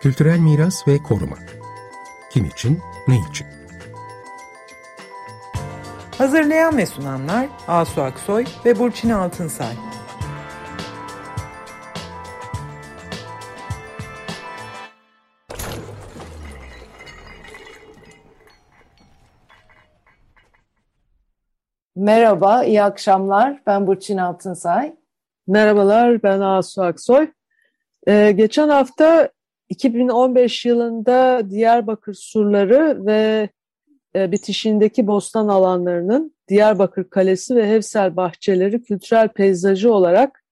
Kültürel miras ve koruma. Kim için, ne için? Hazırlayan ve sunanlar Asu Aksoy ve Burçin Altınsay. Merhaba, iyi akşamlar. Ben Burçin Altınsay. Merhabalar, ben Asu Aksoy. Ee, geçen hafta 2015 yılında Diyarbakır surları ve e, bitişindeki bostan alanlarının Diyarbakır Kalesi ve Hevsel bahçeleri kültürel peyzajı olarak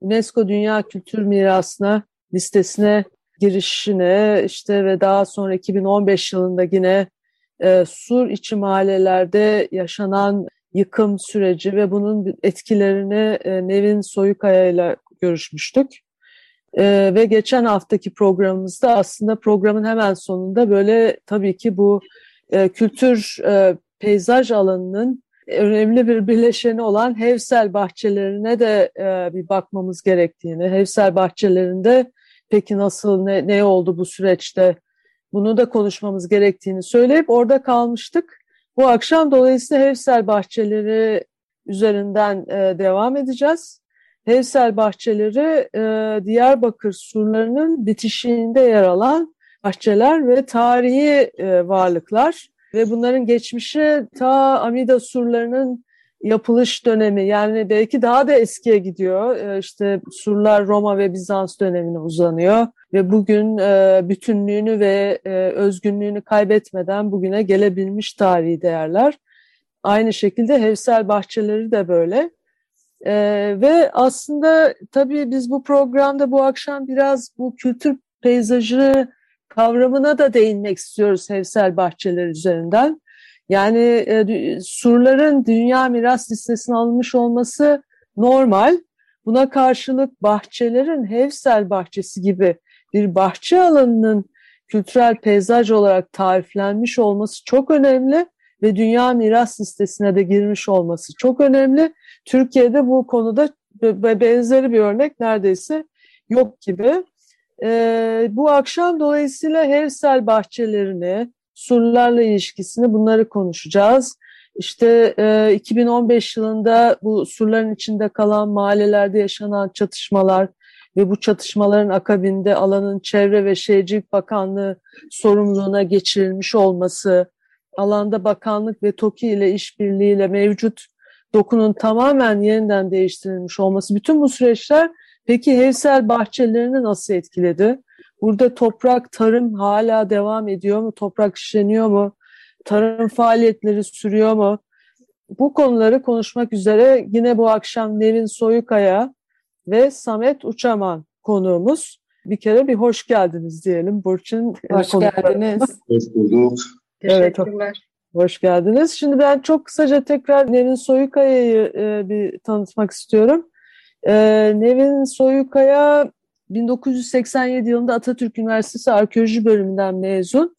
UNESCO Dünya Kültür Mirasına listesine girişine işte ve daha sonra 2015 yılında yine e, sur içi mahallelerde yaşanan yıkım süreci ve bunun etkilerini e, Nevin Soyukaya ile görüşmüştük. E, ve geçen haftaki programımızda aslında programın hemen sonunda böyle tabii ki bu e, kültür e, peyzaj alanının önemli bir bileşeni olan Hevsel bahçelerine de e, bir bakmamız gerektiğini, Hevsel bahçelerinde peki nasıl, ne, ne oldu bu süreçte bunu da konuşmamız gerektiğini söyleyip orada kalmıştık. Bu akşam dolayısıyla Hevsel bahçeleri üzerinden e, devam edeceğiz. Hevsel bahçeleri e, Diyarbakır surlarının bitişiğinde yer alan bahçeler ve tarihi e, varlıklar ve bunların geçmişi ta Amida surlarının yapılış dönemi yani belki daha da eskiye gidiyor. E, işte surlar Roma ve Bizans dönemine uzanıyor ve bugün e, bütünlüğünü ve e, özgünlüğünü kaybetmeden bugüne gelebilmiş tarihi değerler. Aynı şekilde Hevsel bahçeleri de böyle. E, ve aslında tabii biz bu programda bu akşam biraz bu kültür peyzajı kavramına da değinmek istiyoruz Hevsel bahçeler üzerinden. Yani e, surların dünya miras listesine alınmış olması normal. Buna karşılık bahçelerin Hevsel bahçesi gibi bir bahçe alanının kültürel peyzaj olarak tariflenmiş olması çok önemli ve dünya miras listesine de girmiş olması çok önemli. Türkiye'de bu konuda benzeri bir örnek neredeyse yok gibi. Ee, bu akşam dolayısıyla Hevsel bahçelerini, surlarla ilişkisini bunları konuşacağız. İşte e, 2015 yılında bu surların içinde kalan mahallelerde yaşanan çatışmalar ve bu çatışmaların akabinde alanın Çevre ve Şehircilik Bakanlığı sorumluluğuna geçirilmiş olması, alanda bakanlık ve TOKİ ile işbirliğiyle mevcut dokunun tamamen yeniden değiştirilmiş olması, bütün bu süreçler peki Hevsel bahçelerini nasıl etkiledi? Burada toprak, tarım hala devam ediyor mu? Toprak işleniyor mu? Tarım faaliyetleri sürüyor mu? Bu konuları konuşmak üzere yine bu akşam Nevin Soyukaya ve Samet Uçaman konuğumuz. Bir kere bir hoş geldiniz diyelim Burçin. Hoş geldiniz. Hoş bulduk. Teşekkürler. Evet, hoş geldiniz. Şimdi ben çok kısaca tekrar Nevin Soyukaya'yı e, bir tanıtmak istiyorum. E, Nevin Soyukaya 1987 yılında Atatürk Üniversitesi Arkeoloji bölümünden mezun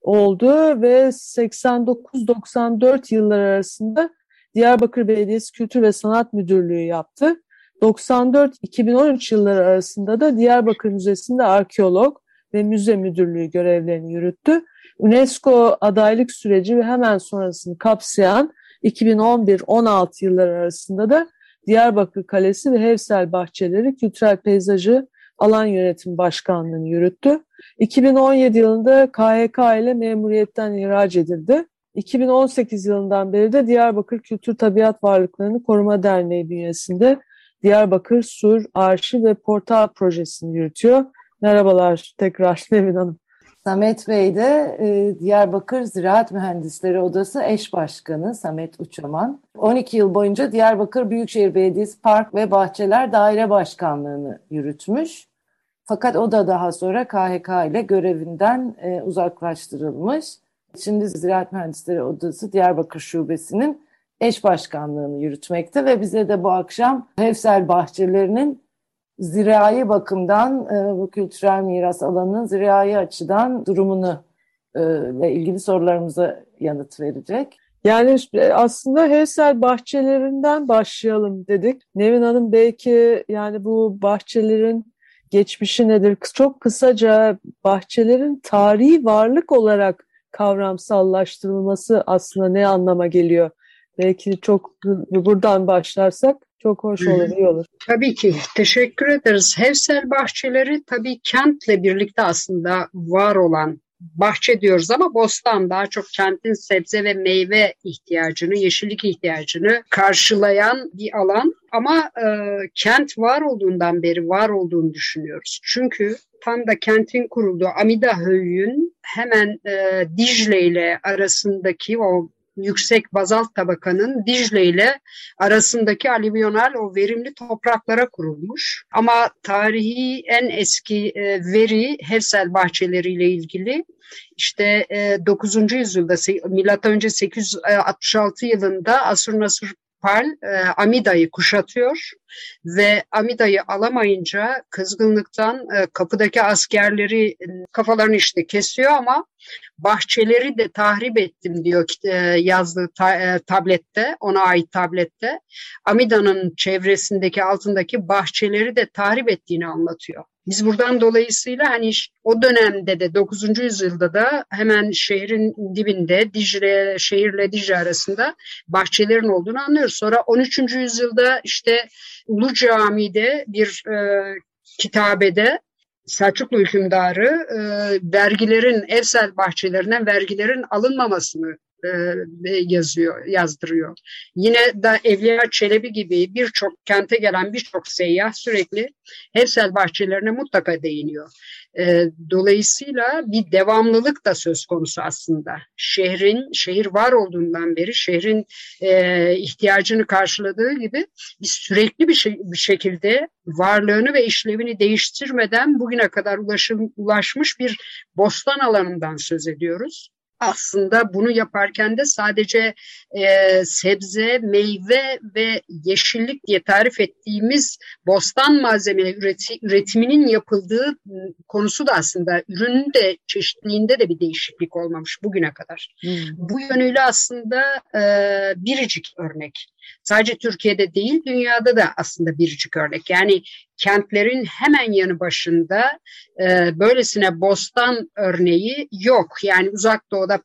oldu ve 89-94 yıllar arasında Diyarbakır Belediyesi Kültür ve Sanat Müdürlüğü yaptı. 94-2013 yılları arasında da Diyarbakır Müzesi'nde arkeolog ve müze müdürlüğü görevlerini yürüttü. UNESCO adaylık süreci ve hemen sonrasını kapsayan 2011-16 yılları arasında da Diyarbakır Kalesi ve Hevsel Bahçeleri Kültürel Peyzajı Alan Yönetim Başkanlığı'nı yürüttü. 2017 yılında KHK ile memuriyetten ihraç edildi. 2018 yılından beri de Diyarbakır Kültür Tabiat Varlıklarını Koruma Derneği bünyesinde Diyarbakır Sur Arşiv ve Portal projesini yürütüyor. Merhabalar tekrar Nevin Hanım. Samet Bey de e, Diyarbakır Ziraat Mühendisleri Odası eş başkanı Samet Uçaman. 12 yıl boyunca Diyarbakır Büyükşehir Belediyesi Park ve Bahçeler Daire Başkanlığı'nı yürütmüş. Fakat o da daha sonra KHK ile görevinden e, uzaklaştırılmış. Şimdi Ziraat Mühendisleri Odası Diyarbakır Şubesi'nin eş başkanlığını yürütmekte ve bize de bu akşam Hevsel Bahçeleri'nin zirai bakımdan e, bu kültürel miras alanının zirai açıdan durumunu e, ile ilgili sorularımıza yanıt verecek. Yani aslında Hevsel bahçelerinden başlayalım dedik. Nevin Hanım belki yani bu bahçelerin geçmişi nedir? Çok kısaca bahçelerin tarihi varlık olarak kavramsallaştırılması aslında ne anlama geliyor? Belki çok buradan başlarsak çok hoş olur, iyi olur. Tabii ki. Teşekkür ederiz. Hevsel bahçeleri tabii kentle birlikte aslında var olan bahçe diyoruz ama bostan daha çok kentin sebze ve meyve ihtiyacını, yeşillik ihtiyacını karşılayan bir alan. Ama e, kent var olduğundan beri var olduğunu düşünüyoruz. Çünkü tam da kentin kurulduğu Amida Höyü'nün hemen e, Dicle ile arasındaki o yüksek bazalt tabakanın Dicle ile arasındaki alüvyonal o verimli topraklara kurulmuş. Ama tarihi en eski e, veri Hevsel bahçeleriyle ilgili işte e, 9. yüzyılda M.Ö. 866 yılında Asur-Nasur Pal e, Amida'yı kuşatıyor ve Amida'yı alamayınca kızgınlıktan e, kapıdaki askerleri e, kafalarını işte kesiyor ama bahçeleri de tahrip ettim diyor e, yazdığı ta, e, tablette, ona ait tablette. Amida'nın çevresindeki altındaki bahçeleri de tahrip ettiğini anlatıyor. Biz buradan dolayısıyla hani o dönemde de 9. yüzyılda da hemen şehrin dibinde Dicle şehirle Dicle arasında bahçelerin olduğunu anlıyoruz. Sonra 13. yüzyılda işte Ulu Cami'de bir e, kitabede Selçuklu hükümdarı e, vergilerin, evsel bahçelerinden vergilerin alınmamasını yazıyor, yazdırıyor. Yine da Evliya Çelebi gibi birçok kente gelen birçok seyyah sürekli Hevsel bahçelerine mutlaka değiniyor. E, dolayısıyla bir devamlılık da söz konusu aslında. Şehrin, şehir var olduğundan beri şehrin e, ihtiyacını karşıladığı gibi biz sürekli bir, şey, bir şekilde varlığını ve işlevini değiştirmeden bugüne kadar ulaşım, ulaşmış bir bostan alanından söz ediyoruz aslında bunu yaparken de sadece e, sebze, meyve ve yeşillik diye tarif ettiğimiz bostan malzemeleri üreti, üretiminin yapıldığı ıı, konusu da aslında ürünün de çeşitliliğinde de bir değişiklik olmamış bugüne kadar. Hmm. Bu yönüyle aslında e, biricik örnek. Sadece Türkiye'de değil dünyada da aslında biricik örnek. Yani kentlerin hemen yanı başında e, böylesine bostan örneği yok. Yani uzak doğuda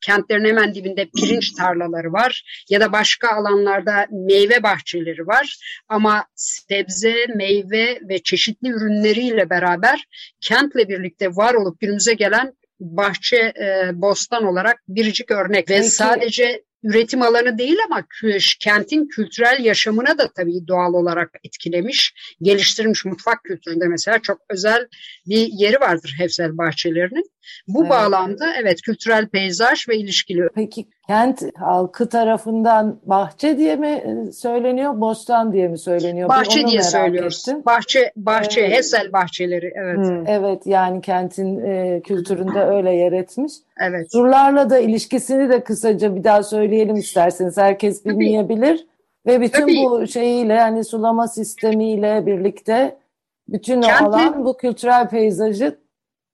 kentlerin hemen dibinde pirinç tarlaları var ya da başka alanlarda meyve bahçeleri var ama sebze, meyve ve çeşitli ürünleriyle beraber kentle birlikte var olup günümüze gelen bahçe e, bostan olarak biricik örnek ve Peki. sadece üretim alanı değil ama kentin kültürel yaşamına da tabii doğal olarak etkilemiş, geliştirmiş mutfak kültüründe mesela çok özel bir yeri vardır Hevsel bahçelerinin. Bu evet. bağlamda evet kültürel peyzaj ve ilişkili. Peki kent halkı tarafından bahçe diye mi e, söyleniyor, bostan diye mi söyleniyor? Bahçe diye söylüyoruz. Ettim. Bahçe, bahçe, evet. Hesel bahçeleri. Evet. Hmm. Evet yani kentin e, kültüründe öyle yer etmiş. Evet. Surlarla da ilişkisini de kısaca bir daha söyleyelim isterseniz. Herkes bilmeyebilir. Tabii. Ve bütün Tabii. bu şeyiyle yani sulama sistemiyle birlikte bütün Kentin, o alan bu kültürel peyzajı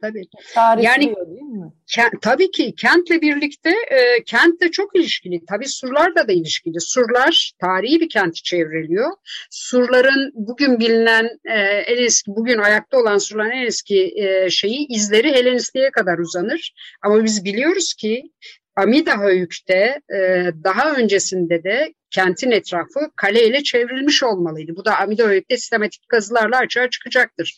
Tabii. Yani değil mi? Kent, tabii ki kentle birlikte e, kentle çok ilişkili. Tabii surlarla da ilişkili. Surlar tarihi bir kenti çevreliyor. Surların bugün bilinen e, en eski, bugün ayakta olan surların en eski e, şeyi izleri Helenistliğe kadar uzanır. Ama biz biliyoruz ki Amida Höyük'te e, daha öncesinde de kentin etrafı kaleyle çevrilmiş olmalıydı. Bu da Amida Höyük'te sistematik kazılarla açığa çıkacaktır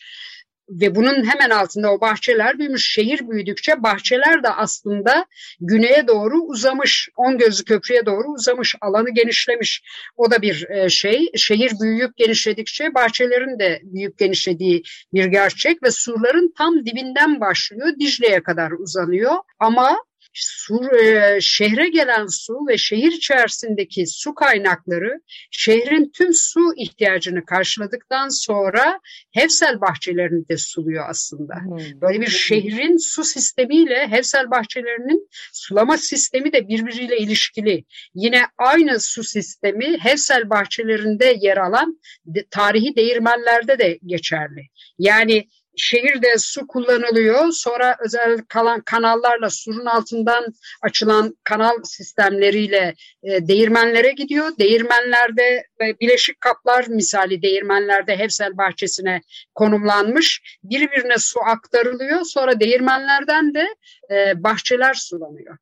ve bunun hemen altında o bahçeler büyümüş. Şehir büyüdükçe bahçeler de aslında güneye doğru uzamış. On gözlü köprüye doğru uzamış. Alanı genişlemiş. O da bir e, şey. Şehir büyüyüp genişledikçe bahçelerin de büyüyüp genişlediği bir gerçek ve surların tam dibinden başlıyor. Dicle'ye kadar uzanıyor. Ama su, e, şehre gelen su ve şehir içerisindeki su kaynakları şehrin tüm su ihtiyacını karşıladıktan sonra Hevsel bahçelerini de suluyor aslında. Hmm. Böyle bir şehrin su sistemiyle Hevsel bahçelerinin sulama sistemi de birbiriyle ilişkili. Yine aynı su sistemi Hevsel bahçelerinde yer alan de, tarihi değirmenlerde de geçerli. Yani şehirde su kullanılıyor. Sonra özel kalan kanallarla surun altından açılan kanal sistemleriyle e, değirmenlere gidiyor. Değirmenlerde e, bileşik kaplar misali değirmenlerde Hevsel bahçesine konumlanmış. Birbirine su aktarılıyor. Sonra değirmenlerden de e, bahçeler sulanıyor.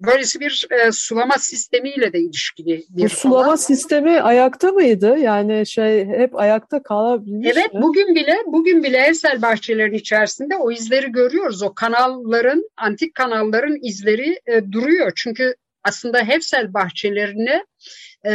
Böylesi bir e, sulama sistemiyle de ilişkili bir Bu sulama alan. sistemi ayakta mıydı? Yani şey hep ayakta kalabilmiş Evet mi? bugün bile bugün bile evsel bahçelerin içerisinde o izleri görüyoruz. O kanalların antik kanalların izleri e, duruyor. Çünkü aslında Hevsel bahçelerini e,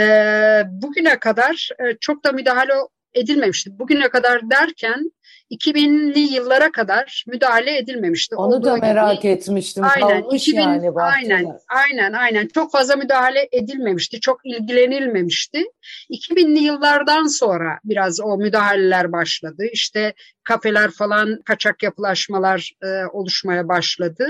bugüne kadar e, çok da müdahale edilmemişti. Bugüne kadar derken 2000'li yıllara kadar müdahale edilmemişti. Onu Olduğu da merak gibi. etmiştim. Aynen, Kalmış 2000, yani. Aynen, aynen, aynen. Çok fazla müdahale edilmemişti. Çok ilgilenilmemişti. 2000'li yıllardan sonra biraz o müdahaleler başladı. İşte kafeler falan kaçak yapılaşmalar e, oluşmaya başladı.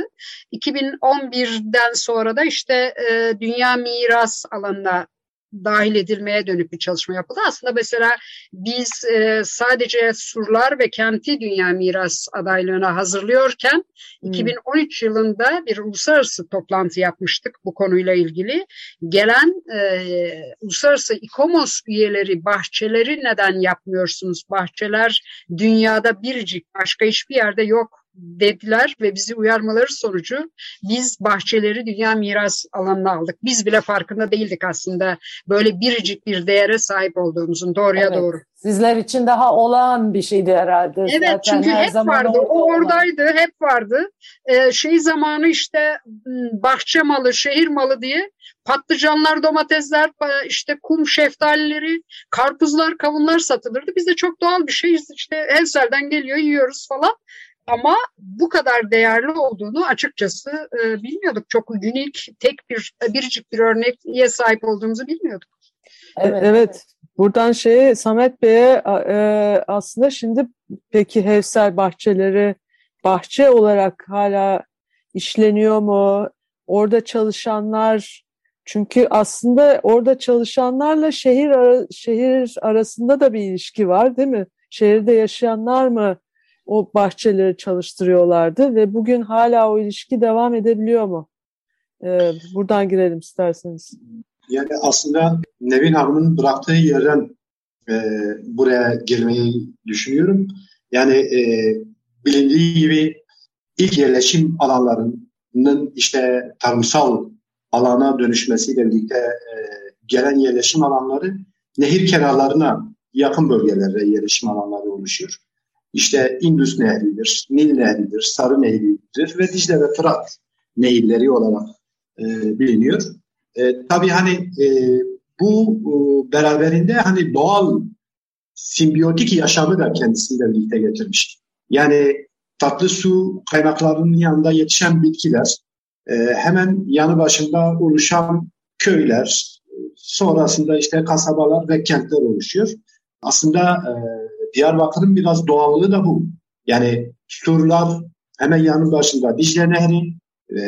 2011'den sonra da işte e, dünya miras alanına dahil edilmeye dönük bir çalışma yapıldı. Aslında mesela biz e, sadece surlar ve kenti dünya miras adaylığına hazırlıyorken hmm. 2013 yılında bir uluslararası toplantı yapmıştık bu konuyla ilgili. Gelen e, uluslararası İKOMOS üyeleri bahçeleri neden yapmıyorsunuz? Bahçeler dünyada biricik başka hiçbir yerde yok dediler ve bizi uyarmaları sonucu biz bahçeleri dünya miras alanına aldık. Biz bile farkında değildik aslında böyle biricik bir değere sahip olduğumuzun doğruya evet. doğru. Sizler için daha olağan bir şeydi herhalde. Evet Zaten çünkü her hep zaman vardı. O oradaydı, hep vardı. Ee, şey zamanı işte bahçe malı, şehir malı diye patlıcanlar, domatesler, işte kum şeftalileri, karpuzlar, kavunlar satılırdı. Biz de çok doğal bir şey işte Hensel'den geliyor yiyoruz falan. Ama bu kadar değerli olduğunu açıkçası e, bilmiyorduk. Çok unik, tek bir, biricik bir örneğe sahip olduğumuzu bilmiyorduk. Evet, evet. Buradan şeye Samet Bey'e e, aslında şimdi peki Hevsel bahçeleri bahçe olarak hala işleniyor mu? Orada çalışanlar çünkü aslında orada çalışanlarla şehir ara, şehir arasında da bir ilişki var değil mi? Şehirde yaşayanlar mı o bahçeleri çalıştırıyorlardı ve bugün hala o ilişki devam edebiliyor mu? Ee, buradan girelim isterseniz. Yani aslında Nevin Hanım'ın bıraktığı yerden e, buraya girmeyi düşünüyorum. Yani e, bilindiği gibi ilk yerleşim alanlarının işte tarımsal alana dönüşmesiyle birlikte e, gelen yerleşim alanları nehir kenarlarına yakın bölgelerde yerleşim alanları oluşuyor. İşte Indus Nehri'dir, Nil Nehri'dir, Sarı Nehri'dir ve Dicle ve Fırat nehirleri olarak e, biliniyor. E, tabii hani e, bu e, beraberinde hani doğal simbiyotik yaşamı da kendisiyle birlikte getirmiş. Yani tatlı su kaynaklarının yanında yetişen bitkiler, e, hemen yanı başında oluşan köyler, sonrasında işte kasabalar ve kentler oluşuyor. Aslında e, Diyarbakır'ın biraz doğallığı da bu. Yani surlar hemen yanı başında Dicle Nehri e,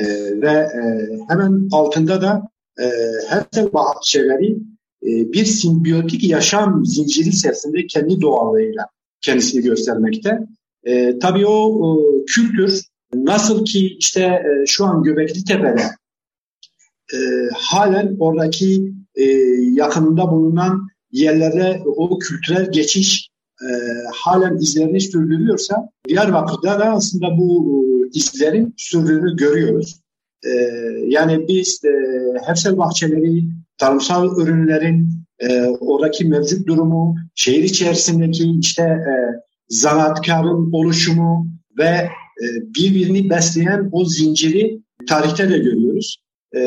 ve e, hemen altında da e, her bahçeleri e, bir simbiyotik yaşam zinciri içerisinde kendi doğallığıyla kendisini göstermekte. E, tabii o e, kültür nasıl ki işte e, şu an Göbekli Tepe'de e, halen oradaki e, yakınında bulunan yerlere o kültürel geçiş e, halen izlerini sürdürüyorsa Diyarbakır'da da aslında bu e, izlerin sürdüğünü görüyoruz. E, yani biz e, Hefsel bahçeleri, tarımsal ürünlerin e, oradaki mevcut durumu, şehir içerisindeki işte e, zanaatkarın oluşumu ve e, birbirini besleyen o zinciri tarihte de görüyoruz. E,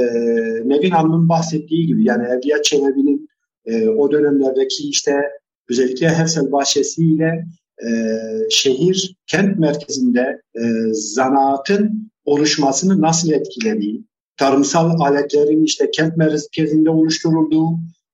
Nevin Hanım'ın bahsettiği gibi yani Evliya Çelebi'nin e, o dönemlerdeki işte özellikle Hefsel Bahçesi ile e, şehir, kent merkezinde e, zanaatın oluşmasını nasıl etkilediği, tarımsal aletlerin işte kent merkezinde oluşturulduğu,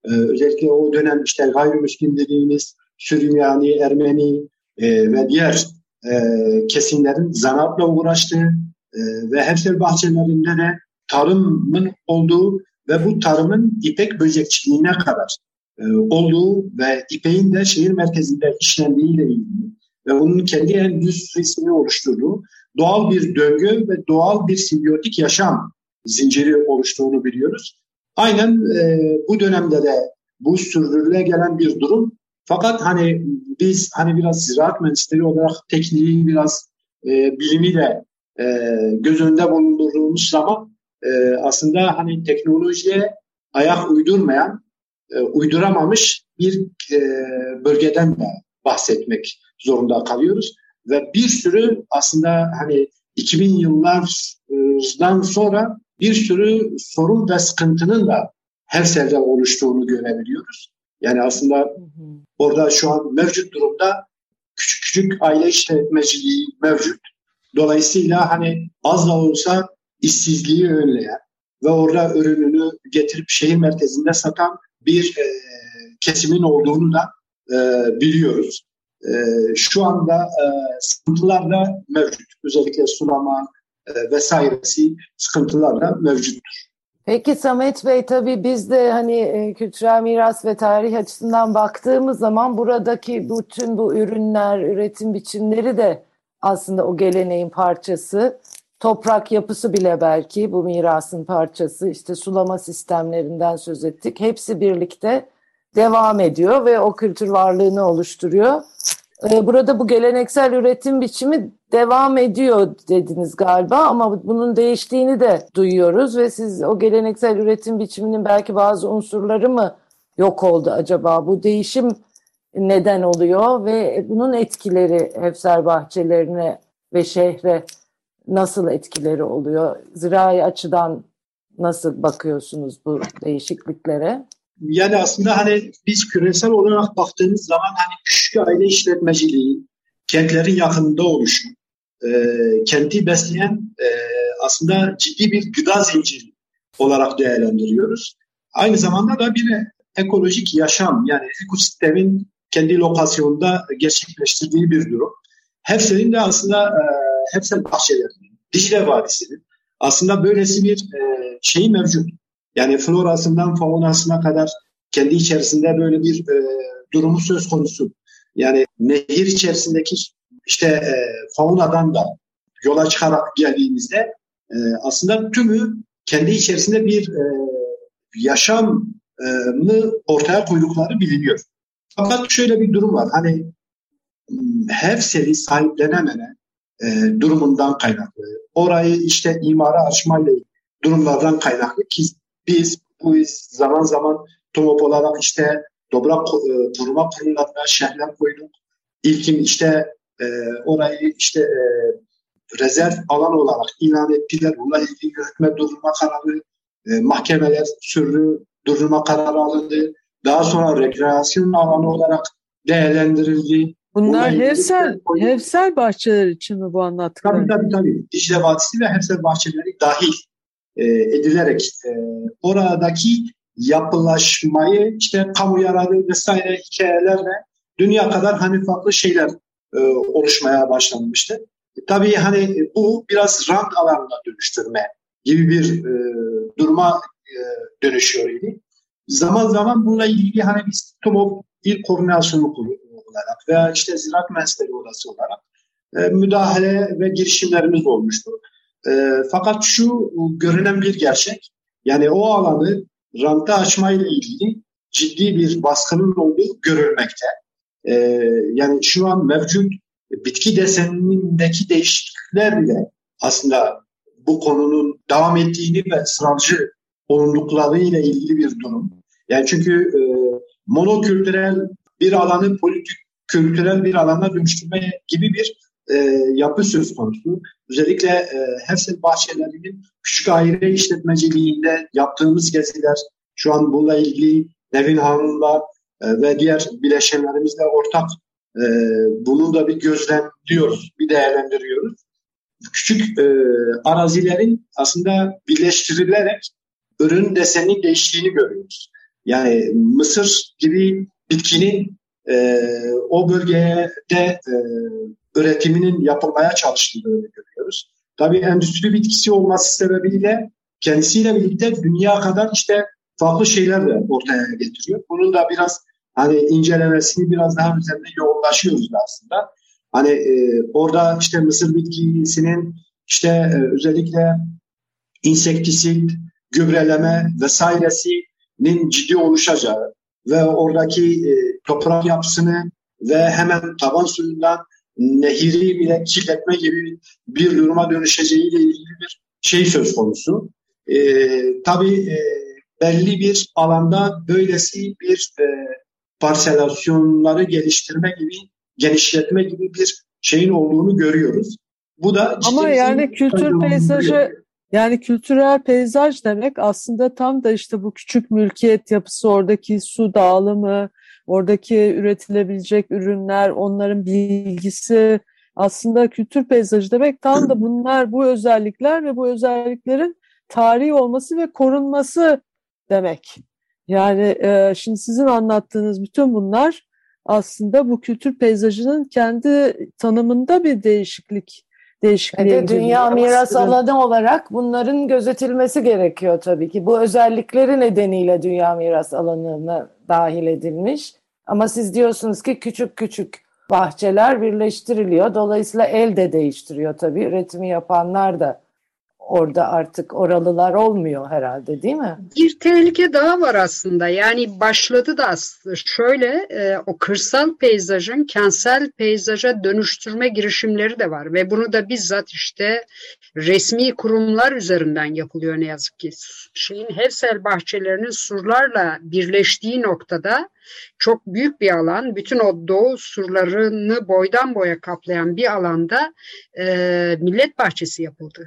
e, özellikle o dönem işte gayrimüslim dediğimiz Süryani, Ermeni e, ve diğer e, kesimlerin zanaatla uğraştığı e, ve Hefsel bahçelerinde de tarımın olduğu ve bu tarımın ipek böcekçiliğine kadar e, olduğu ve İpek'in de şehir merkezinde işlendiğiyle ilgili ve onun kendi endüstrisini oluşturduğu doğal bir döngü ve doğal bir simbiyotik yaşam zinciri oluştuğunu biliyoruz. Aynen e, bu dönemde de bu sürdürüle gelen bir durum. Fakat hani biz hani biraz ziraat mühendisleri olarak tekniği biraz e, bilimi de e, göz önünde bulundurduğumuz zaman e, aslında hani teknolojiye ayak uydurmayan, e, uyduramamış bir e, bölgeden de bahsetmek zorunda kalıyoruz. Ve bir sürü aslında hani 2000 yıllardan sonra bir sürü sorun ve sıkıntının da Hevsel'de oluştuğunu görebiliyoruz. Yani aslında hı hı. orada şu an mevcut durumda küçük küçük aile işletmeciliği mevcut. Dolayısıyla hani az da olsa işsizliği önleyen ve orada ürününü getirip şehir merkezinde satan bir e, kesimin olduğunu da e, biliyoruz. E, şu anda e, sıkıntılar da mevcut. Özellikle sulama e, vesairesi sıkıntılar da mevcuttur. Peki Samet Bey tabii biz de hani e, kültürel miras ve tarih açısından baktığımız zaman buradaki bütün bu ürünler, üretim biçimleri de aslında o geleneğin parçası. Toprak yapısı bile belki bu mirasın parçası. İşte sulama sistemlerinden söz ettik. Hepsi birlikte devam ediyor ve o kültür varlığını oluşturuyor. Ee, burada bu geleneksel üretim biçimi devam ediyor dediniz galiba ama bunun değiştiğini de duyuyoruz ve siz o geleneksel üretim biçiminin belki bazı unsurları mı yok oldu acaba? Bu değişim neden oluyor ve bunun etkileri Hefser bahçelerine ve şehre nasıl etkileri oluyor? Zirai açıdan nasıl bakıyorsunuz bu değişikliklere? Yani aslında hani biz küresel olarak baktığımız zaman hani küçük aile işletmeciliği, kentlerin yakınında oluşu, e, kenti besleyen e, aslında ciddi bir gıda zinciri olarak değerlendiriyoruz. Aynı zamanda da bir ekolojik yaşam yani ekosistemin kendi lokasyonunda gerçekleştirdiği bir durum. Hefsel'in de aslında e, Hefsel bahçelerinin, Dicle Vadisi'nin aslında böylesi bir e, şey mevcut. Yani florasından faunasına kadar kendi içerisinde böyle bir e, durumu söz konusu. Yani nehir içerisindeki işte e, faunadan da yola çıkarak geldiğimizde e, aslında tümü kendi içerisinde bir e, yaşamı ortaya koydukları biliniyor. Fakat şöyle bir durum var. Hani her seri sahiplenememe e, durumundan kaynaklı. Orayı işte imara açmayla durumlardan kaynaklı ki biz bu zaman zaman TUMOP olarak işte toprak e, koruma kurullarına şehirler koyduk. İlkin işte e, orayı işte e, rezerv alan olarak ilan ettiler. Bununla ilgili yürütme durdurma kararı, e, mahkemeler sürü durdurma kararı alındı. Daha sonra rekreasyon alanı olarak değerlendirildi. Bunlar Hevsel, Hevsel bahçeler için mi bu anlattıkları? Tabii tabii tabii. Dicle Vadisi ve Hevsel bahçeleri dahil e, edilerek e, oradaki yapılaşmayı işte kamu yararı vesaire hikayelerle dünya kadar hani farklı şeyler e, oluşmaya başlanmıştı. E, tabii hani bu biraz rant alanına dönüştürme gibi bir e, duruma e, dönüşüyor idi. Zaman zaman bununla ilgili hani biz TUMOP il koordinasyonu olarak veya işte ziraat mühendisleri odası olarak e, müdahale ve girişimlerimiz olmuştu. E, fakat şu görünen bir gerçek, yani o alanı ranta açmayla ilgili ciddi bir baskının olduğu görülmekte. E, yani şu an mevcut bitki desenindeki değişiklikler bile aslında bu konunun devam ettiğini ve ısrarcı olunduklarıyla ilgili bir durum. Yani çünkü e, monokültürel bir alanı politik kültürel bir alana dönüştürme gibi bir e, yapı söz konusu. Özellikle e, Hefsel bahçelerinin küçük aile işletmeciliğinde yaptığımız geziler, şu an bununla ilgili Nevin Hanım'la e, ve diğer bileşenlerimizle ortak e, bunu da bir gözlemliyoruz, bir değerlendiriyoruz. Küçük e, arazilerin aslında birleştirilerek ürün desenin değiştiğini görüyoruz. Yani mısır gibi bitkinin e, o bölgede e, üretiminin yapılmaya çalışıldığını görüyoruz. Tabii endüstri bitkisi olması sebebiyle kendisiyle birlikte dünya kadar işte farklı şeyler de ortaya getiriyor. Bunun da biraz hani incelemesini biraz daha üzerinde yoğunlaşıyoruz aslında. Hani e, orada işte mısır bitkisinin işte e, özellikle insektisit, gübreleme vesairesinin ciddi oluşacağı ve oradaki e, toprak yapısını ve hemen taban suyundan nehiri bile kirletme gibi bir duruma dönüşeceğiyle ilgili bir şey söz konusu. E, tabii e, belli bir alanda böylesi bir e, parselasyonları geliştirme gibi, genişletme gibi bir şeyin olduğunu görüyoruz. Bu da ama yani kültür peyzajı yani kültürel peyzaj demek aslında tam da işte bu küçük mülkiyet yapısı, oradaki su dağılımı, oradaki üretilebilecek ürünler, onların bilgisi aslında kültür peyzajı demek tam da bunlar bu özellikler ve bu özelliklerin tarihi olması ve korunması demek. Yani e, şimdi sizin anlattığınız bütün bunlar aslında bu kültür peyzajının kendi tanımında bir değişiklik değişikliğe evet, Dünya miras alanı olarak bunların gözetilmesi gerekiyor tabii ki. Bu özellikleri nedeniyle dünya miras alanına dahil edilmiş. Ama siz diyorsunuz ki küçük küçük bahçeler birleştiriliyor. Dolayısıyla el de değiştiriyor tabii. Üretimi yapanlar da orada artık oralılar olmuyor herhalde değil mi? Bir tehlike daha var aslında. Yani başladı da aslında şöyle e, o kırsal peyzajın kentsel peyzaja dönüştürme girişimleri de var ve bunu da bizzat işte resmi kurumlar üzerinden yapılıyor ne yazık ki. Şeyin Hevsel bahçelerinin surlarla birleştiği noktada çok büyük bir alan, bütün o doğu surlarını boydan boya kaplayan bir alanda e, millet bahçesi yapıldı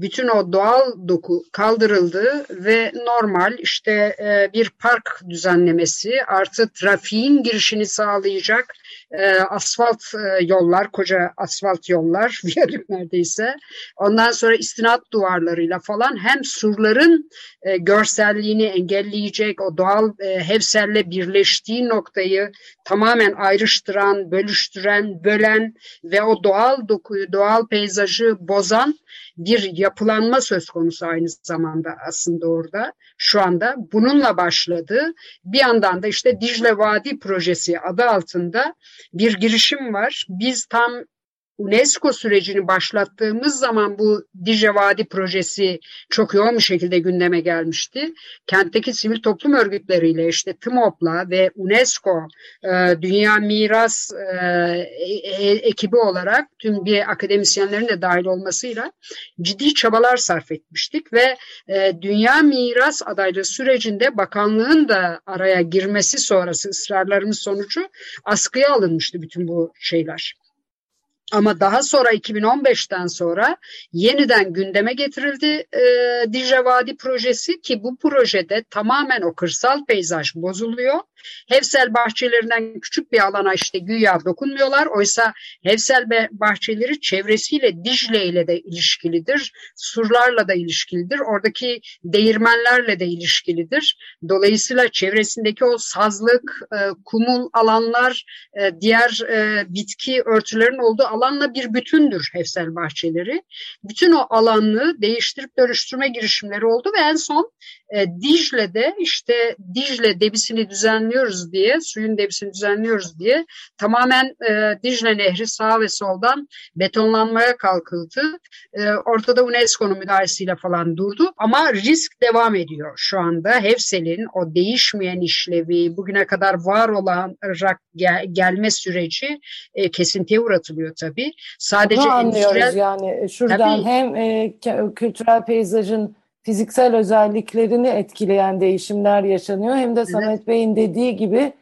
bütün o doğal doku kaldırıldı ve normal işte e, bir park düzenlemesi artı trafiğin girişini sağlayacak e, asfalt e, yollar, koca asfalt yollar, viyadük neredeyse. Ondan sonra istinat duvarlarıyla falan hem surların e, görselliğini engelleyecek, o doğal e, birleştiği noktayı tamamen ayrıştıran, bölüştüren, bölen ve o doğal dokuyu, doğal peyzajı bozan bir yapılanma söz konusu aynı zamanda aslında orada şu anda. Bununla başladı. Bir yandan da işte Dicle Vadi Projesi adı altında bir girişim var. Biz tam UNESCO sürecini başlattığımız zaman bu Dicle Vadi projesi çok yoğun bir şekilde gündeme gelmişti. Kentteki sivil toplum örgütleriyle işte TMOP'la ve UNESCO e, Dünya Miras e, e, ekibi olarak tüm bir akademisyenlerin de dahil olmasıyla ciddi çabalar sarf etmiştik ve e, Dünya Miras adaylığı sürecinde bakanlığın da araya girmesi sonrası ısrarlarımız sonucu askıya alınmıştı bütün bu şeyler. Ama daha sonra 2015'ten sonra yeniden gündeme getirildi e, Dicle Vadi projesi ki bu projede tamamen o kırsal peyzaj bozuluyor. Hevsel bahçelerinden küçük bir alana işte güya dokunmuyorlar. Oysa Hevsel bahçeleri çevresiyle Dicle ile de ilişkilidir. Surlarla da ilişkilidir. Oradaki değirmenlerle de ilişkilidir. Dolayısıyla çevresindeki o sazlık, e, kumul alanlar, e, diğer e, bitki örtülerin olduğu alanla bir bütündür Hevsel bahçeleri. Bütün o alanı değiştirip dönüştürme girişimleri oldu ve en son e, Dicle'de işte Dicle debisini düzenliyoruz diye, suyun debisini düzenliyoruz diye tamamen e, Dicle Nehri sağ ve soldan betonlanmaya kalkıldı. E, ortada UNESCO'nun müdahalesiyle falan durdu ama risk devam ediyor şu anda. Hevsel'in o değişmeyen işlevi, bugüne kadar var olarak gel, gelme süreci e, kesintiye uğratılıyor tabii. Sadece Bunu anlıyoruz endüstriyel... yani şuradan tabii, hem e, kültürel peyzajın fiziksel özelliklerini etkileyen değişimler yaşanıyor. Hem de Samet Bey'in dediği gibi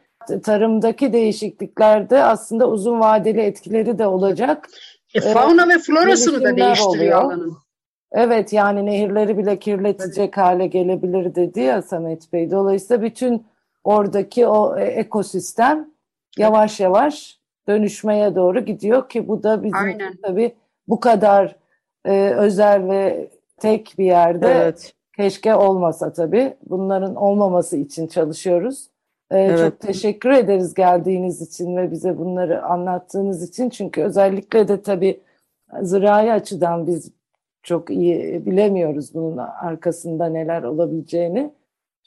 tarımdaki değişikliklerde aslında uzun vadeli etkileri de olacak. E, fauna ve florasını da değiştiriyor oluyor. alanın. Evet yani nehirleri bile kirletecek evet. hale gelebilir dedi ya Samet Bey. Dolayısıyla bütün oradaki o e, ekosistem yavaş yavaş dönüşmeye doğru gidiyor ki bu da bizim Aynen. tabii bu kadar e, özel ve tek bir yerde evet. keşke olmasa tabii. Bunların olmaması için çalışıyoruz. Ee, evet. Çok teşekkür ederiz geldiğiniz için ve bize bunları anlattığınız için. Çünkü özellikle de tabii zirai açıdan biz çok iyi bilemiyoruz bunun arkasında neler olabileceğini.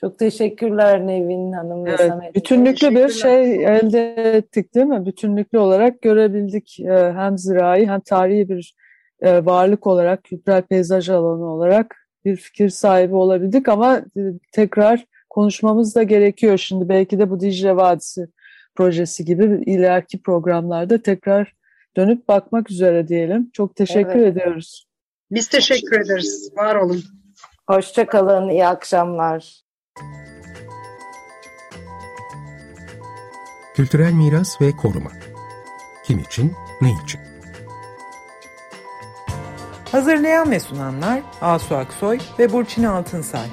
Çok teşekkürler Nevin Hanım ve evet, Samet. Bütünlüklü bir şey elde ettik değil mi? Bütünlüklü olarak görebildik e, hem zirai hem tarihi bir e, varlık olarak, kültürel peyzaj alanı olarak bir fikir sahibi olabildik ama e, tekrar konuşmamız da gerekiyor. Şimdi belki de bu Dicle Vadisi projesi gibi ileriki programlarda tekrar dönüp bakmak üzere diyelim. Çok teşekkür evet. ediyoruz. Biz teşekkür ederiz. Var olun. Hoşçakalın. İyi akşamlar. Kültürel miras ve koruma. Kim için, ne için? Hazırlayan ve sunanlar Asu Aksoy ve Burçin Altınsay.